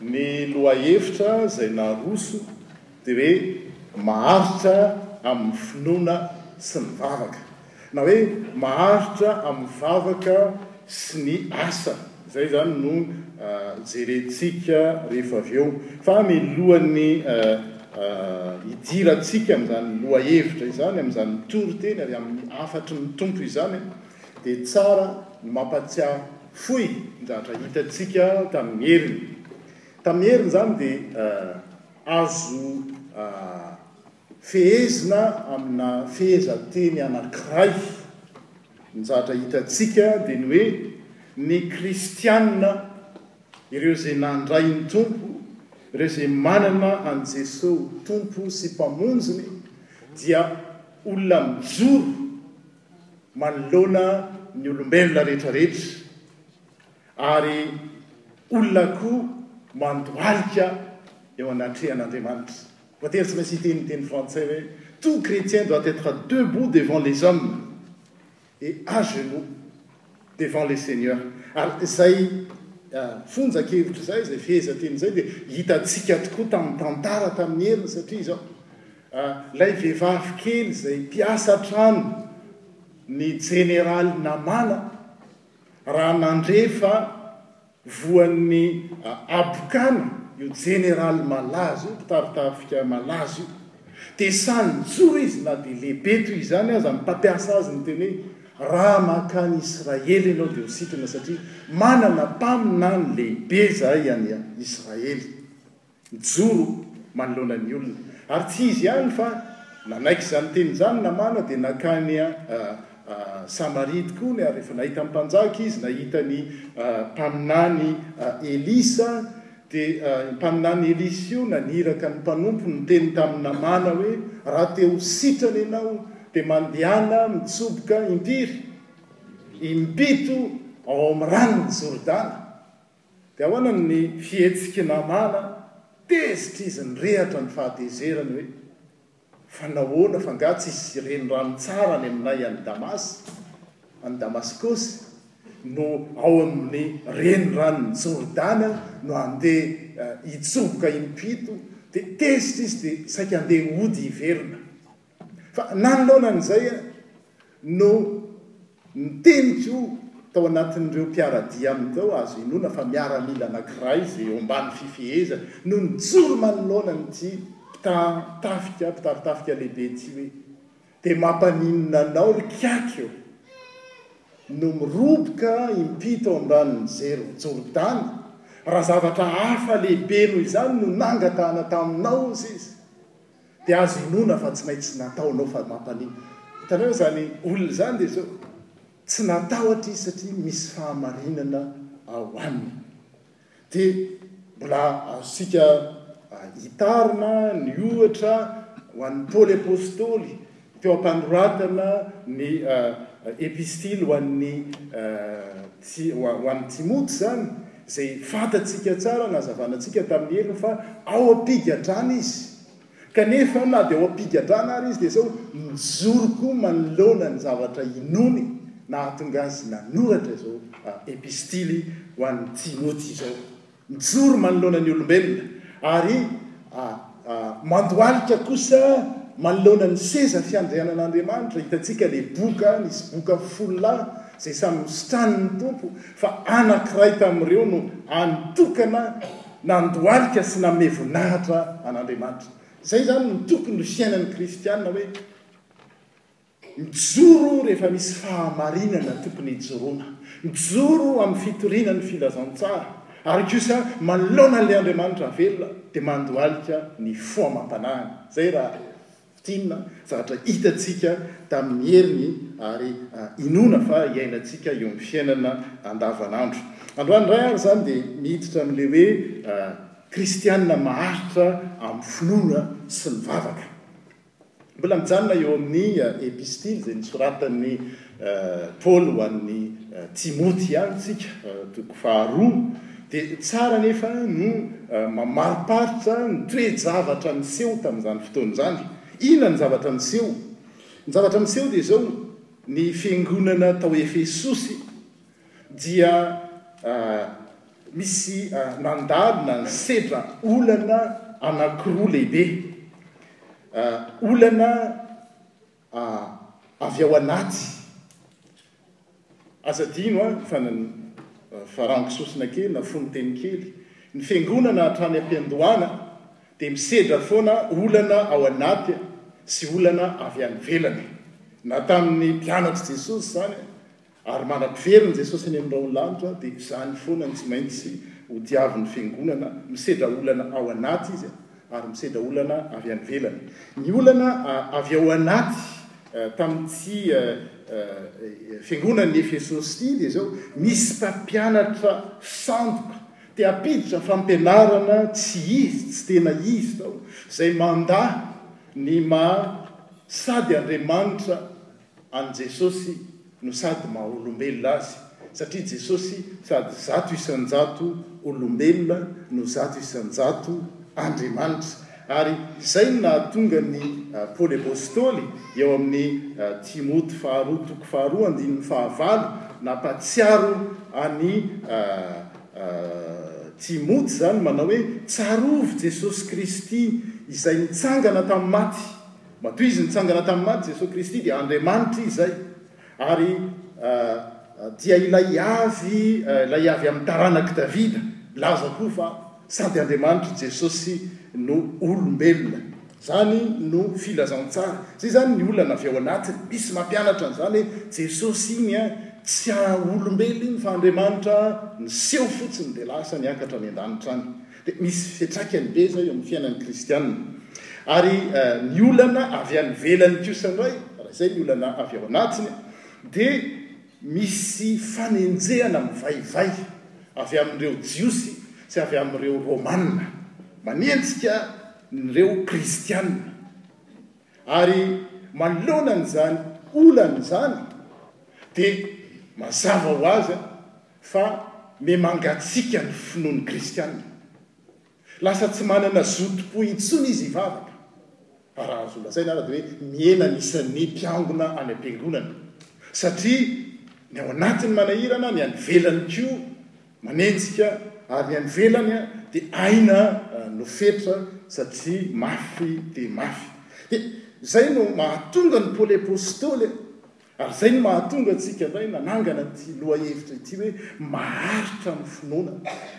Ny lohahevitra izay naroso dia hoe maharitra amin'ny finoana sy ny vavaka na hoe maharitra amin'ny vavaka sy ny asa. Izay izany no jerentsika rehefa avy eo. Fa milohan'ny hidirantsika amin'izany lohahevitra izany, amin'izany toriteny avy amin'ny hafatry ny Tompo izany dia tsara ny mampatsiahy Fohy ny zavatra hitantsika tamin'ny heriny. Tamin'ny heriny izany dia azo fehezina amina fehezanteny anankiray ny zavatra hitantsika, dia ny hoe ny kristiana, ireo izay nandray ny Tompo, ireo izay manana an'i Jesoa ho Tompo sy Mpamonjiny dia olona mijoro. manoloana ny olombelona rehetrarehetra, ary olona koa mandohalika eo anatrehan'Andriamanitra. Voatery tsy maintsy hiteny teny frantsay hoe tout chrétien doit être debout devant les hommes et à genoux devant le Seigneur. Ary izay ah, fonja kevitra izay, izay fehezanteny izay dia hitantsika tokoa tamin'ny tantara tamin'ny heriny satria izao Ilay vehivavy kely izay mpiasa an-trano ny jeneraly Namàna, raha nandre fa voan'ny habokana io jeneraly malaza io, mpitari-tafika malaza io, dia sahy nijoro izy na dia lehibe toy izany aza ny mpampiasa azy, niteny hoe, Raha mankany Israely ianao dia ho sitrana, satria manana mpaminany lehibe izahay any Israely. Mijoro manoloana ny olona. Ary tsy izy ihany fa nanaiky izany teny izany Namàna dia nankany Samaria tokoa ny ary rehefa nahita ny mpanjaka izy, nahita ny mpaminany Elisa dia io mpaminany Elisa io naniraka ny mpanompo niteny tamin'i Namàna hoe raha te ho sitrana ianao dia mandehana mitsoboka impiry? impito ao amin'ny ranon'i Jordana. Dia ahoana ny fihetsik'i Namàna? Tezitra izy nirehatra ny fahatezerany hoe, Fa nahoana fa angaha tsisy renirano tsara any aminay any Damasy, any Damaskosy, no ao amin'ny reniranon'i Jordana no handeha hitsoboka impito? Dia tezitra izy dia saika handeha hody hiverina. Fa nanoloana an'izay no niteny koa tao anatin'ireo mpiara-dia aminy tao, azo inoana fa miaramila anankiray izay eo ambany fifehezany no nijoro manoloana an'ity mpitaha tafika, mpitari tafika lehibe ity hoe, dia mampaninona anao ry kiaka eo no miroboka impito ambanin'ny zero Jordana raha zavatra hafa lehibe noho izany no nangatahana taminao hozy izy. Dia azo inoana fa tsy maintsy nataonao fa mampaninona. Hitanao izany olona izany dia izao, tsy natahotra izy satria misy fahamarinana ao aminy. Dia mbola azontsika hitarina ny ohatra ho an'i Paoly apostoly Teo am-panoratana ny Epistily ho an'ny ho an'i Timoty izany, izay fantatsika tsara, nazavana antsika tamin'ny helo fa ao am-pigadrana izy. Kanefa na dia ao am-pigadrana àry izy, dia sao nijoro koa manoloana ny zavatra inoany nahatonga azy nanoratra izao Epistily ho an'i Timoty izao. Mijoro manoloana ny olombelona ary mandohalika kosa manoloana ny seza fiandrianan'Andriamanitra. Hitantsika ilay boka, nisy boka folo lahy izay samy nositranin'ny Tompo fa anankiray tamin'ireo no hany tokana nandohalika sy nanome voninahitra an'Andriamanitra. Izay izany no tokony ho fiainan'ny kristiana hoe. Mijoro rehefa misy fahamarinana tokony hijoroana. Mijoro amin'ny fitoriana ny filazantsara. Ary kosa manoloana an'ilay Andriamanitra velona dia mandohalika ny fo amam-panahiny. Izay raha fintinina zavatra hitantsika tamin'ny heriny ary inoana fa iainantsika eo amin'ny fiainana andavanandro. Androany indray ary izany dia miditra amin'ilay hoe kristiana maharitra amin'ny finoana sy ny vavaka. Mbola mijanona eo amin'ny Epistily izay nosoratan'i Paoly ho an'i Timoty ihany isika, toko faharoa, dia tsara anefa ny mamariparitra ny toe-javatra niseho tamin'izany fotoana izany. Inona ny zavatra niseho? Ny zavatra niseho dia izao, Ny fiangonana tao Efesosy, dia misy nandalo na nisedra olana anankiroa lehibe, olana avy ao anaty, aza adino fa ny farango sosona kely na fonon-teny kely, ny fiangonana hatrany am-piandohana dia misedra foana olana ao anaty sy olana avy any ivelany, na tamin'ny mpianatr'i Jesosy izany, Ary mandra-piveriny Jesosy any amin'ny rahon'ny lanitra dia izany foana ny tsy maintsy ho diavin'ny Fiangonana, misedra olana ao anaty izy ary misedra olana avy any ivelany. Ny olana avy ao anaty tamin'ity Fiangonan'i Efesosy ity dia izao, Misy mpampianatra sandoka te hampiditra fampianarana tsy izy, tsy tena izy izao, izay mandà ny maha sady Andriamanitra An'i Jesosy no sady maha olombelona azy, satria Jesosy sady zato isan-jato olombelona no zato isan-jato Andriamanitra. Ary izay no nahatonga ny Paoly Apostoly eo amin'ny Timoty faharoa toko faharoa andininy fahavalo nampatsiaro an'i Timoty izany manao hoe, Tsarovy Jesosy Kristy izay nitsangana tamin'ny maty, Matoa Izy nitsangana tamin'ny maty, Jesoa Kristy dia Andriamanitra izay, ary dia ilay avy, ilay avy amin'ny taranak'i Davida. Milaza koa fa sady Andriamanitra i Jesosy no olombelona. Izany no filazantsara. Izay izany ny olana avy ao anatiny. Misy mampianatra an'izany hoe Jesosy iny tsy olombelona iny fa Andriamanitra niseho fotsiny dia lasa niakatra any an-danitra any. Dia misy fiantraikany be izao eo amin'ny fiainan'ny kristiana. Ary ny olana avy any ivelany kosa indray, raha izay ny olana avy ao anatiny, dia misy fanenjehana mivaivay avy amin'ireo Jiosy sy avy amin'ireo Romana. Manenjika an'ireo kristiana. Ary manoloana an'izany olana izany dia mazava ho azy Fa me mangatsiaka ny finoan'ny kristiana. Lasa tsy manana zotom-po intsony izy hivavaka. Fa raha azo lazaina ara dia hoe mihena ny isan'ny mpiangona any am-piangonana. Satria ny ao anatiny manahirana, ny any ivelany koa manenjika, ary ny any ivelany dia aina no fetra satria mafy dia mafy. Dia izay no mahatonga an'i Paoly Apostoly Ary izay no mahatonga antsika indray nanangana ity lohahevitra ity hoe maharitra amin'ny finoana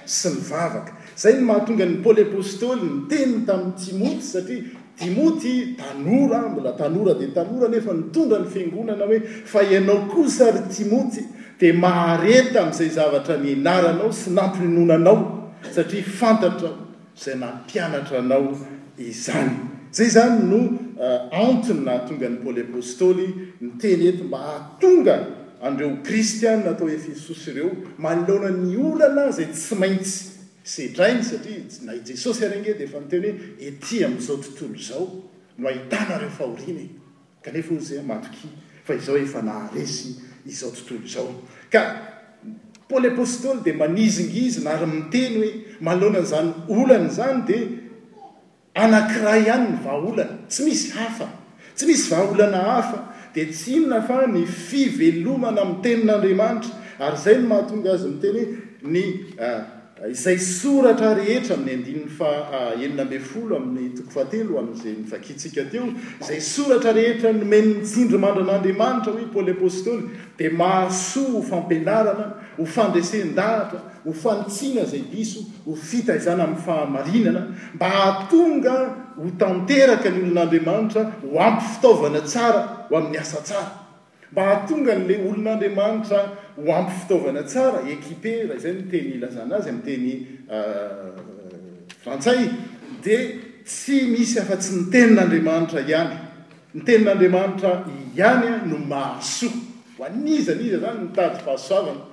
sy ny vavaka. Izay no mahatonga an'i Paoly Apostoly niteny tamin'i Timoty, satria Timoty tanora, mbola tanora dia tanora nefa nitondra ny fiangonana hoe, Fa ianao kosa ry Timoty dia mahareta amin'izay zavatra nianaranao sy nampiononanao, satria fantatrao, izay nampianatra anao izany. Izay izany no antony nahatonga an'i Paoly Apostoly niteny eto mba hahatonga an'ireo kristiana tao Efesosy ireo manoloana ny olana izay tsy maintsy sedrainy satria na i Jesosy ary ange dia efa niteny hoe ety amin'izao tontolo izao no ahitana ireo fahoriana e! Kanefa hoy izay matokia fa izao efa naharesy izao tontolo izao. Ka Paoly Apostoly dia manizingizina ary miteny hoe manoloana an'izany olana izany dia anankiray ihany ny vahaolana, tsy misy hafa. Tsy misy vahaolana hafa dia tsy inona fa ny fivelomana amin'ny tenin'Andriamanitra ary izay no mahatonga azy miteny hoe ny Izay soratra rehetra amin'ny andininy faha enina ambin'ny folo amin'ny toko fahatelo amin'izay novakiantsika teo, izay soratra rehetra nomen'ny tsindrimandran'Andriamanitra, hoy i Paoly Apostoly, dia mahasoa ho fampianarana, ho fandresen-dahatra, ho fanitsiana izay diso, ho fitaizana amin'ny fahamarinana, mba hahatonga ho tanteraka ny olon'Andriamanitra, ho ampy fitaovana tsara ho amin'ny asa tsara. Mba hahatonga an'ilay olon'Andriamanitra ho ampy fitaovana tsara, équipé, raha izay no teny ilazana azy amin'ny teny frantsay, dia tsy misy afa-tsy ny Tenin'Andriamanitra ihany. Ny Tenin'Andriamanitra ihany no mahasoa. Ho an'iza n'iza izany mitady fahasoavana.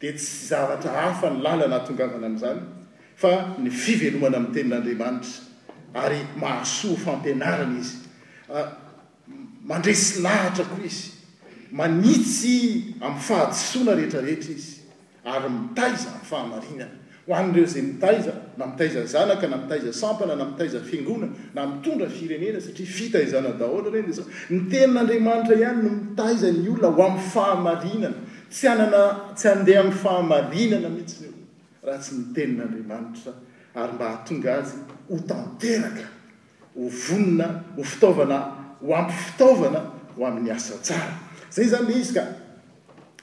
dia tsy zavatra hafa ny lalana hatongavana amin'izany fa ny fivelomana amin'ny Tenin'Andriamanitra, ary mahasoa fampianarana Izy, mandresy lahatra koa Izy, manitsy amin'ny fahadisoana rehetra rehetra Izy, ary mitaiza amin'ny fahamarinana. Ho an'ireo izay mitaiza, na mitaiza zanaka, na mitaiza sampana, na mitaiza fiangonana, na mitondra firenena, satria fitaizana daholo ireny, dia izao, ny Tenin'Andriamanitra ihany no mitaiza ny olona ho amin'ny fahamarinana. Tsy hanana, tsy handeha amin'ny fahamarinana mihitsy ny olona, raha tsy ny Tenin'Andriamanitra, ary mba hahatonga azy ho tanteraka. ho vonona ho fitaovana ho ampy fitaovana ho amin'ny asa tsara. Izay izany ilay izy ka!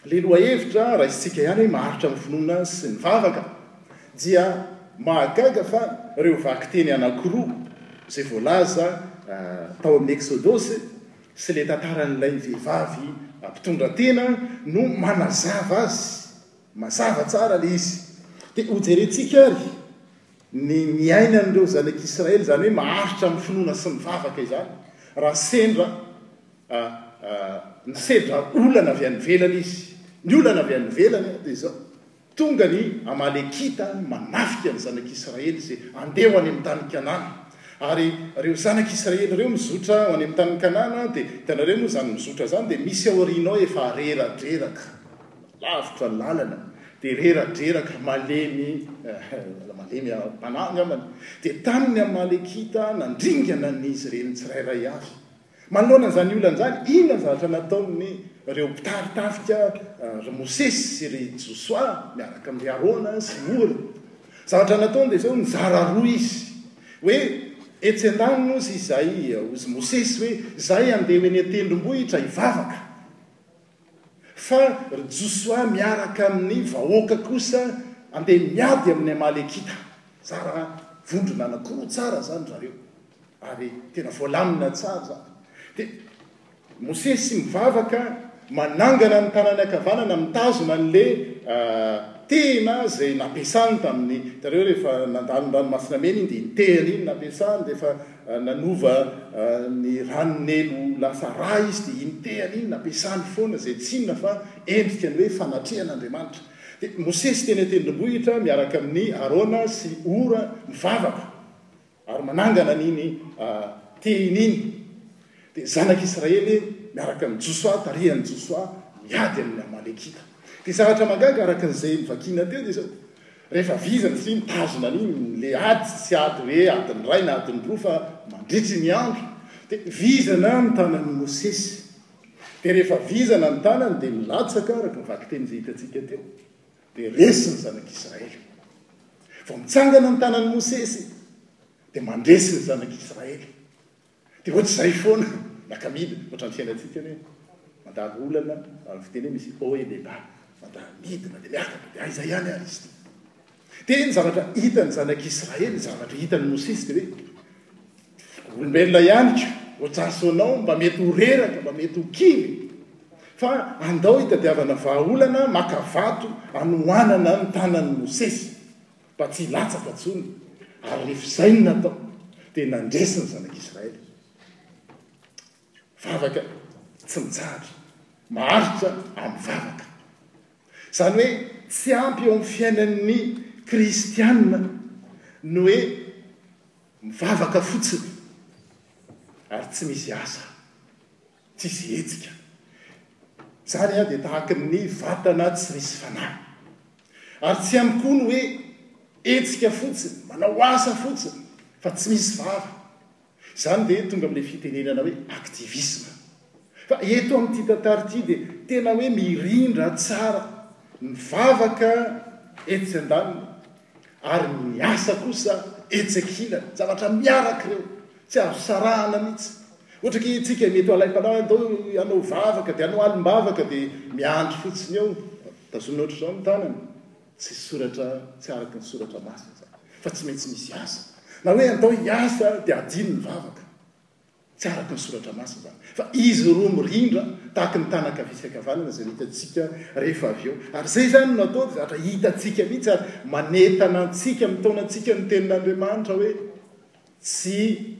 Ilay lohahevitra raisintsika ihany hoe maharitra ny finoana sy ny vavaka dia mahagaga fa ireo vakiteny anankiroa izay voalaza tao amin'ny Eksodosy sy ilay tantaran'ilay vehivavy mpitondra tena no manazava azy mazava tsara ilay izy. Dia hojerentsika ary. ny niainan'ireo zanak' Israely, izany hoe maharitra amin'ny finoana sy ny vavaka izany, raha sendra nisedra olana avy any ivelany izy. Ny olana avy any ivelany dia izao, Tonga ny Amalekita manafika ny zanak' Israely sy handeha ho any amin'ny tanin'i Kanana. Ary ireo zanak' Israely ireo mizotra ho any amin'ny tanin'i Kanana, dia hitanareo moa izany mizotra izany, dia misy aorianao efa reradreraka. Lavitra lalana dia reradreraka malemy eh, malemy ara-panahy angambany, dia tany ny Amalekita nandringana ny izy ireny tsirairay avy. Manoloana an'izany olana izany, inona ny zavatra nataon'ny ireo mpitari-tafika, eh, ry Mosesy sy ry Josoa miaraka amin'i Arona sy Hora? Zavatra nataony dia izao, nizara roa izy, hoe etsy an-daniny hozy izay, eh, hozy Mosesy hoe, izay andeha ho eny an-tendrombohitra hivavaka, Fa ry Josoa miaraka amin'ny vahoaka kosa andeha miady amin'ny Amalekita. Tsara an! Vondrona anankiroa tsara izany zareo, ary tena voalamina tsara izany. Dia Mosesy mivavaka, manangana ny tanany ankavanana mitazona an'ilay tehina izay nampiasany tamin'ny, hitanareo rehefa nandalo ny Ranomasina Mena iny dia iny tehina iny nampiasany, dia efa. Nanova ny ranon'ely ho lasa ra izy, dia iny tehany iny nampiasany foana, izay tsy inona fa endrika ny hoe fanatrehan'Andriamanitra. Dia Mosesy teny an-tendrombohitra miaraka amin'i Arona sy Hora mivavaka ary manangana an'iny tehiny iny. Dia ny zanak'Israely miaraka amin'i Josoa, tarihan'i Josoa, miady amin'ny Amalekita. Dia zavatra mahagaga araka an'izay novakiana teo dia izao, Rehefa vizana sy mitazona an'iny le ady tsy ady hoe adiny iray na adiny roa fa mandritry ny andro de vizana ny tanan'i Mosesy de rehefa vizana ny tanany de milatsaka araka ny vakiteny izay hitantsika teo de resy ny zanak'Israely vao mitsangana ny tanan'i Mosesy de mandresy ny zanak'Israely Dia ohatry izay foana, miaka-midina, ohatran'ny fiainantsika hoe mandalo olana, amin'ny fiteny hoe misy haut et des bas, mandalo midina dia miaka, dia hay izay ihany ary izy ity. Dia ny zavatra hitan'ny zanak'Israely, ny zavatra hitan'i Mosesy dia hoe olombelona ihany ka, ohatran'izao anao mba mety ho reraka, mba mety ho kivy, fa andao hitadiavana vahaolana, maka vato anohanana ny tanan'i Mosesy. mba tsy hilatsaka intsony, ary rehefa izay no natao, dia nandresy ny zanak'Israely. Vavaka tsy mitsahatra, maharitra amin'ny vavaka. Izany hoe tsy ampy eo amin'ny fiainan'ny kristiana ny hoe mivavaka fotsiny ary tsy misy asa, tsisy hetsika. Izany dia tahaka ny vatana tsy misy fanahy. Ary tsy ihany koa ny hoe hetsika fotsiny, manao asa fotsiny fa tsy misy vava. Izany dia tonga amin'ilay fitenenana hoe activisme. Fa eto amin'ity tantara ity dia tena hoe mirindra tsara, mivavaka etsy andaniny, Ary ny asa kosa etsy ankilany. Zavatra miaraka ireo. Tsy azo sarahana mihitsy. Ohatra ange isika mety ho alaim-panao, andao hanao vavaka, dia hanao alim-bavaka, dia miandry fotsiny eo. Tazomina ohatr'izao ny tanana. Tsy soratra, tsy araka ny soratra masina izany. Fa tsy maintsy misy asa. Na hoe andao hiasa dia adino ny vavaka. Tsy araka ny Soratra Masina izany, fa izy roa mirindra tahaka ny tànana ankavia sy ankavanana izay no hitantsika rehefa avy eo. Ary izay izany no atao dia zavatra hitantsika mihitsy ary manentana antsika, mitaona antsika ny Tenin'Andriamanitra hoe, Tsy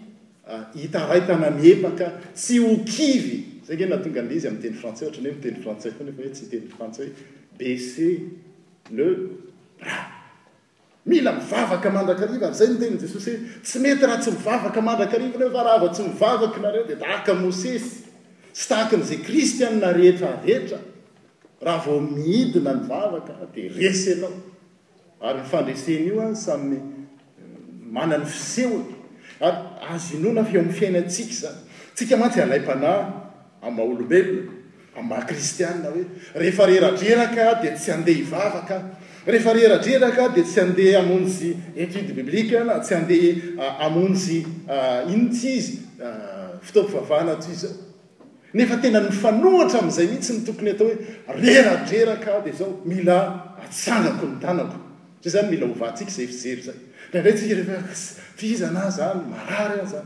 hitaraitana ny epaka, tsy ho kivy. Izay ange no nahatonga an'ilay izy amin'ny teny frantsay, ohatran'ny hoe miteny frantsay foana io fa hoe tsy hiteny frantsay, baisser le bras. Mila mivavaka mandrakariva, ary izay no nitenin'i Jesosy hoe, Tsy mety raha tsy mivavaka mandrakariva ianareo, fa raha vao tsy mivavaka ianareo, dia tahaka an'i Mosesy, sy tahaka an'izay kristiana rehetra rehetra, raha vao midina ny vavaka, dia resy ianao. Ary io fandresena io, samy manana ny fisehony, ary azo inoana fa eo amin'ny fiainantsika izany. Isika mantsy halaim-panahy. Ambaolombelona, Ambakristiana hoe, rehefa reradreraka dia tsy handeha hivavaka aho, rehefa reradreraka dia tsy handeha hamonjy étude biblique na tsy handeha hamonjy inona ity izy, fotoam-pivavahana toy izao. Nefa tena mifanohitra amin'izay mihitsy ny tokony hatao hoe, reradreraka aho dia izao, mila atsangako ny tanako. Izay izany mila hovantsika izay fijery izay. Indraindray tsika rehefa, f'izany aza, marary aza.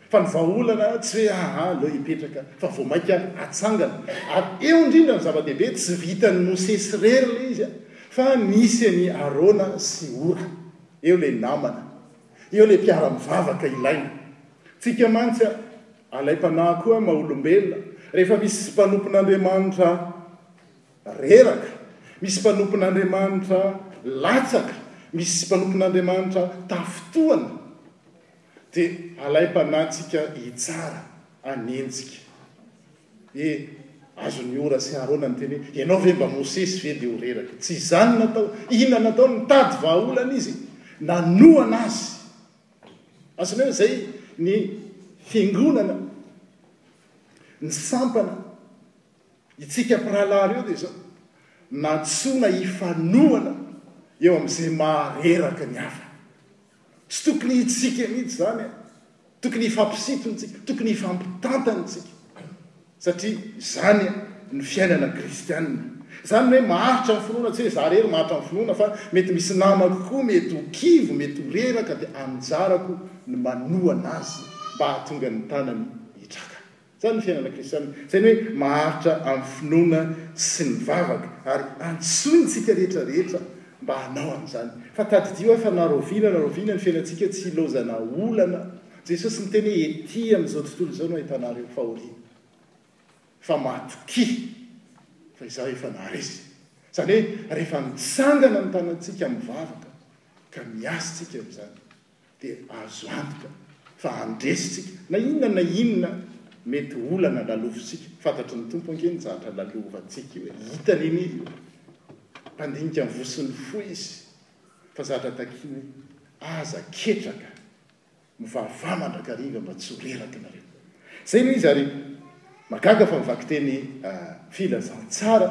Fa ny vahaolana tsy hoe aa aleo hipetraka fa vao mainka atsangana. Ary eo indrindra ny zava-dehibe, tsy vitan'i Mosesy irery ilay izy a! Fa nisy an'i Arona sy Hora. Eo ilay namana. Eo ilay mpiara-mivavaka ilaina. Tsika mantsy a! Alaim-panahy koa maha-olombelona. Rehefa misy mpanompon'Andriamanitra reraka, misy mpanompon'Andriamanitra latsaka, misy mpanompon'Andriamanitra tafintohana, Dia alaim-panahintsika hitsara anenjika. Dia azon'i Hora sy Arona niteny hoe, Ianao ve mba Mosesy ve dia ho reraka? Tsy izany no natao. Inona no nataony? Nitady vahaolana izy, nanohana azy. Azonay hoe izay ny fiangonana, ny sampana, itsika mpirahalahy ireo dia izao, nantsoina hifanohana eo amin'izay maha reraka ny hafa. Tsy tokony hitsiky mihitsy izany e! Tokony hifampisintona isika, tokony hifampitantana isika, satria izany no fiainana kristianina. Izany ny hoe maharitra ny finoana, tsy hoe izaho irery maharitra ny finoana, fa mety misy namako koa mety ho kivy, mety ho reraka, dia anjarako ny manohana azy mba hahatonga ny tanany hitraka. Izany ny fiainana kristianina, izay ny hoe maharitra amin'ny finoana sy ny vavaka, ary antsoiny tsika rehetra rehetra mba hanao an'izany. Fa tadidio aho fa na rahoviana na rahoviana ny fiainantsika tsy ilaozana olana. Jesosy niteny hoe ety amin'izao tontolo izao no ahitanareo fahoriana, fa matokia fa izaho efa naharesy. Izany hoe rehefa mitsangana ny tanantsika mivavaka ka miasa tsika amin'izany dia azo antoka fa handresintsika na inona na inona mety olana lalovintsika. Fantatry ny Tompo ange ny zavatra lalovantsika io e! Hitany anie io e! Mpandinika ny voa sy ny fo Izy fa zatra takiany hoe, Aza ketraka, mivavaha mandrakariva mba tsy ho reraka nareo. Izay no izy ary mahagaga fa mivaky teny filazantsara.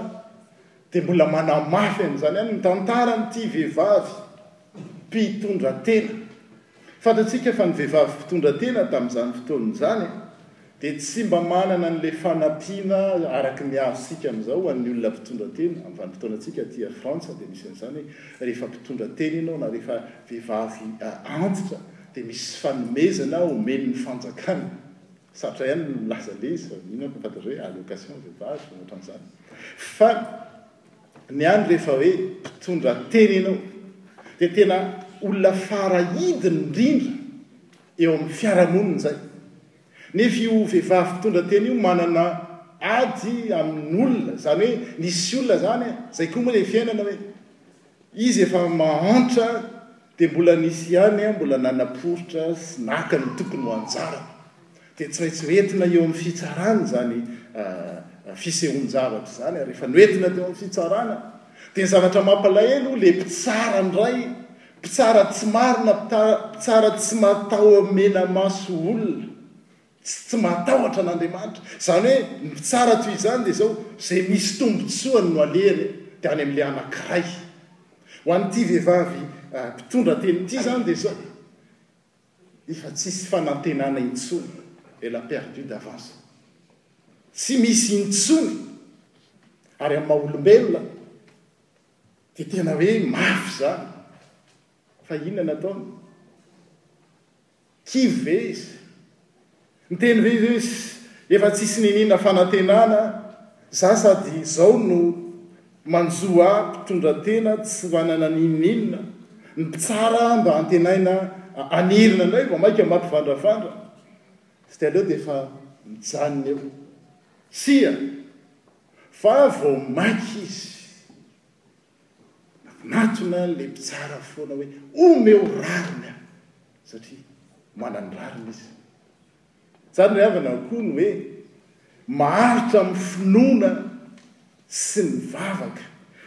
Dia mbola manamafy an'izany ihany ny tantaran'ity vehivavy mpitondra tena. Fantatsika fa ny vehivavy mpitondra tena tamin'izany fotoana izany dia tsy mba manana an'ilay fanampiana araka ny azontsika amin'izao ho an'ny olona mpitondra tena. Amin'ny vanim-potoanantsika aty Frantsa dia misy an'izany hoe rehefa mpitondra tena ianao na rehefa vehivavy antitra dia misy fanomezana omen'ny fanjakana. Sarotra ihany ny milaza le izy fa mino aho compadre hoe allocation veuvage na ohatran'izany. Fa ny ahy rehefa hoe mpitondra tena ianao dia tena olona fara idiny indrindra eo amin'ny fiarahamonina izay. Nefa io vehivavy mpitondra tena io manana ady amin'olona, izany hoe misy olona izany e, izay koa moa ilay fiainana hoe. Izy efa mahantra dia mbola nisy ihany mbola nanaporitra sy naka ny tokony ho anjarany. Dia tsy maintsy hoentina eo amin'ny fitsarana izany fisehoan-javatra izany ary rehefa noentina teo amin'ny fitsarana dia ny zavatra mampalahelo ilay mpitsara indray, mpitsara tsy marina, mpitsara tsy mataho-menamaso olona. Tsy tsy matahotra an'Andriamanitra. Izany hoe ny tsara toy izany dia izao, izay misy tombontsoany no alery dia any amin'ilay anankiray. Ho an'ity vehivavy mpitondra teny ity izany dia izao, efa tsisy fanantenana intsony, elle a perdu d'avance. Tsy misy intsony. Ary amin'ny maha olombelona dia tena hoe mafy izany. Fa inona no ataony? Kivy ve izy? Niteny ve izy hoe efa tsisy niniana fanantenana za sady zao no manjo ahy mpitondra tena tsy manana n'inon'inona, ny mpitsara mba antenaina hanirina indray vao maika mampivandrafandra? Tsy dia aleo dia efa mijanona eo. Tsia! Fa vao maika izy. Nanatona le mpitsara foana hoe omeo rariny aho satria manany rariny izy. Tsara ry havana koa ny hoe maharitra amin'ny finoana sy ny vavaka.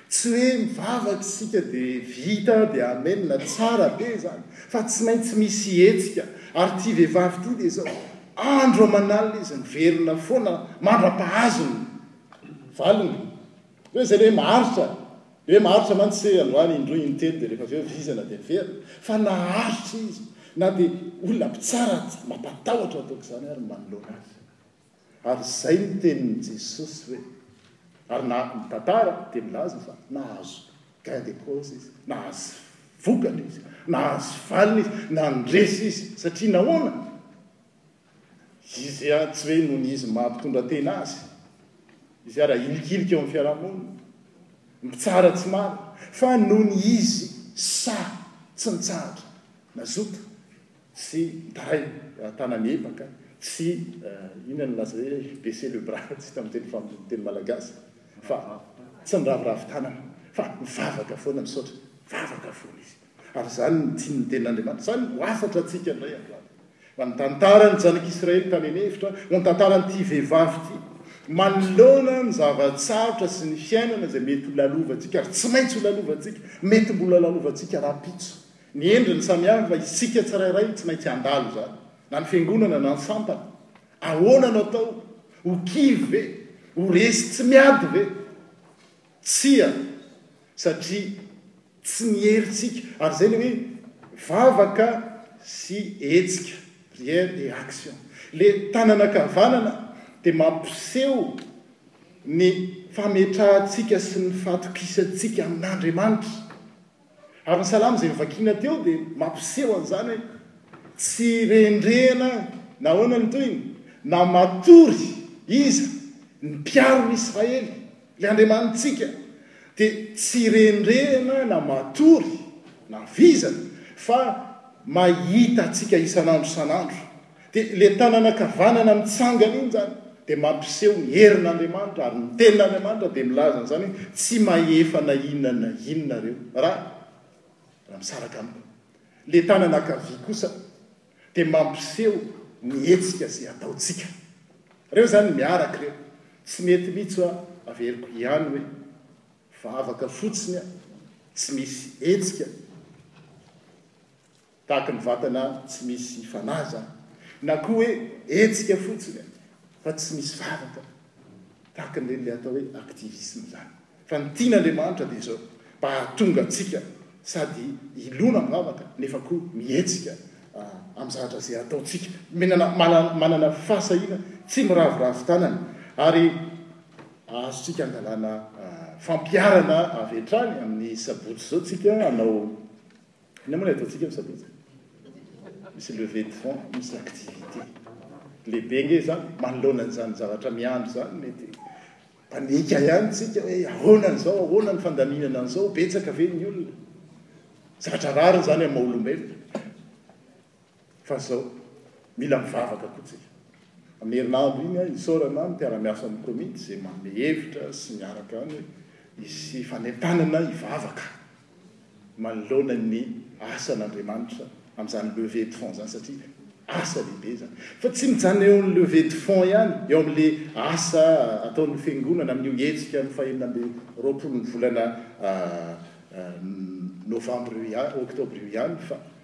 Tsy hoe mivavaka isika dia vita dia amen tsara be izany fa tsy maintsy misy hetsika ary ity vehivavy ity dia izao andro aman'alina izy miverina foana mandrapahazo ny valiny. Hoe izay hoe maharitra, hoe maharitra mantsy se androany indroa intelo dia rehefa avy eo vizana dia miverina, fa naharitra izy na dia olona mpitsara aza, mampatahotra ataoko izany ary ny manoloana azy. Ary izay ny tenin'i Jesosy hoe, ary na, ny tantara dia milaza fa nahazo gain de cause izy, nahazo vokany izy, nahazo valiny izy, nandresy izy, satria nahoana? Izy ary tsy hoe noho ny izy maha mpitondra tena azy. Izy ary ahilikilika eo amin'ny fiarahamonina, mpitsara tsy marina, fa noho ny izy sahy tsy nitsahatra nazoto sy nitaray tanany ebaka sy inona no nilaza hoe baisser le bras tsy hita amin'ny teny faham ny teny malagasy fa tsy niraviravy tanana fa nivavaka foana misaotra vavaka foana izy. Ary izany no tian'ny Tenin'Andriamanitra. Izany no hafatra antsika indray androany. Fa ny tantaran'ny zanak'Israely tany an'efitra, ho ny tantaran'ity vehivavy ity, manoloana ny zava-tsarotra sy ny fiainana izay mety ho lalovantsika, ary tsy maintsy ho lalovantsika, mety mbola lalovantsika rahampitso. Ny endriny samihafa, isika tsirairay tsy maintsy handalo izany. Na ny Fiangonana, na ny sampana. Ahoana no atao? Ho kivy ve? Ho resy tsy miady ve? Tsia, satria Tsy ny herintsika, ary izay ilay hoe vavaka sy hetsika, prière et action. Ilay tanana ankavanana dia mampiseho ny fametrahantsika sy ny fahatokisantsika amin'Andriamanitra. Ary ny salamo izay novakiana teo dia mampiseho an'izany hoe tsy rendrena nahoana ny tohiny, na matory iza ny mpiaron'Israely. Ilay Andriamanitsika dia tsy rendrena na matory na vizana fa mahita antsika isan'andro isan'andro. Dia ilay tanana ankavanana mitsangana iny izany dia mampiseho ny herin'Andriamanitra ary ny tenin'Andriamanitra dia milaza an'izany hoe tsy mahefa na inona na inona ireo raha raha misaraka amiko. Ilay tanana ankavia kosa dia mampiseho ny hetsika izay ataontsika. Ireo izany miaraka ireo, tsy mety mihitsy hoa averiko ihany hoe vavaka fotsiny aho, tsy misy hetsika tahaka ny vatana tsy misy fanahy izany, na koa hoe hetsika fotsiny aho fa tsy misy vavaka tahaka an'ireny ilay atao hoe activisme izany. Fa ny tian'Andriamanitra dia izao, mba hahatonga antsika sady hilona am-bavaka nefa koa mihetsika amin'ny zavatra izay ataontsika, menana, manana fahasahiana, tsy miraviravy tanana, ary hahazotsika andalana fampiharana avy hatrany amin'ny sabotsy izao tsika hanao, inona moa ilay ataontsika amin'ny sabotsy? Misy levée de fonds, misy activité lehibe ange izany, manoloana an'izany zavatra miandry izany mety. Mpanika ihany tsika hoe ahoana an'izao, ahoana ny fandaminana an'izao, betsaka ve ny olona? Zatra rariny izany amin'ny maha olombelona. Fa izao, mila mivavaka koa tsika. Amin'ny herinandro iny aho isaorana ny mpiara-miasa amin'ny komity izay manome hevitra sy miaraka any hisy fanentanana hivavaka. manoloana ny asan'Andriamanitra amin'izany levée de fonds izany satria asa lehibe izany. Fa tsy mijanona eo amin'ny levée de fonds ihany, eo amin'ilay asa ataon'ny Fiangonana amin'io hetsika amin'ny fahenina amby roapolon'ny volana Novambra io ihany, Oktobra io ihany fa.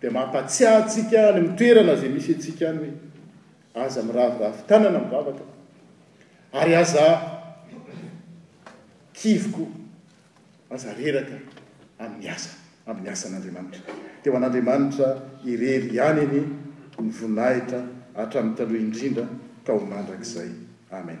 Dia mampahatsiahy antsika any amin'ny toerana izay misy antsika any hoe aza miraviravy tanana mivavaka ary aza kivy koa, aza reraka amin'ny asa, amin'ny asan'Andriamanitra. Dia ho an'Andriamanitra irery ihany anie ny voninahitra hatramin'ny taloha indrindra ka ho mandrakizay. Amen.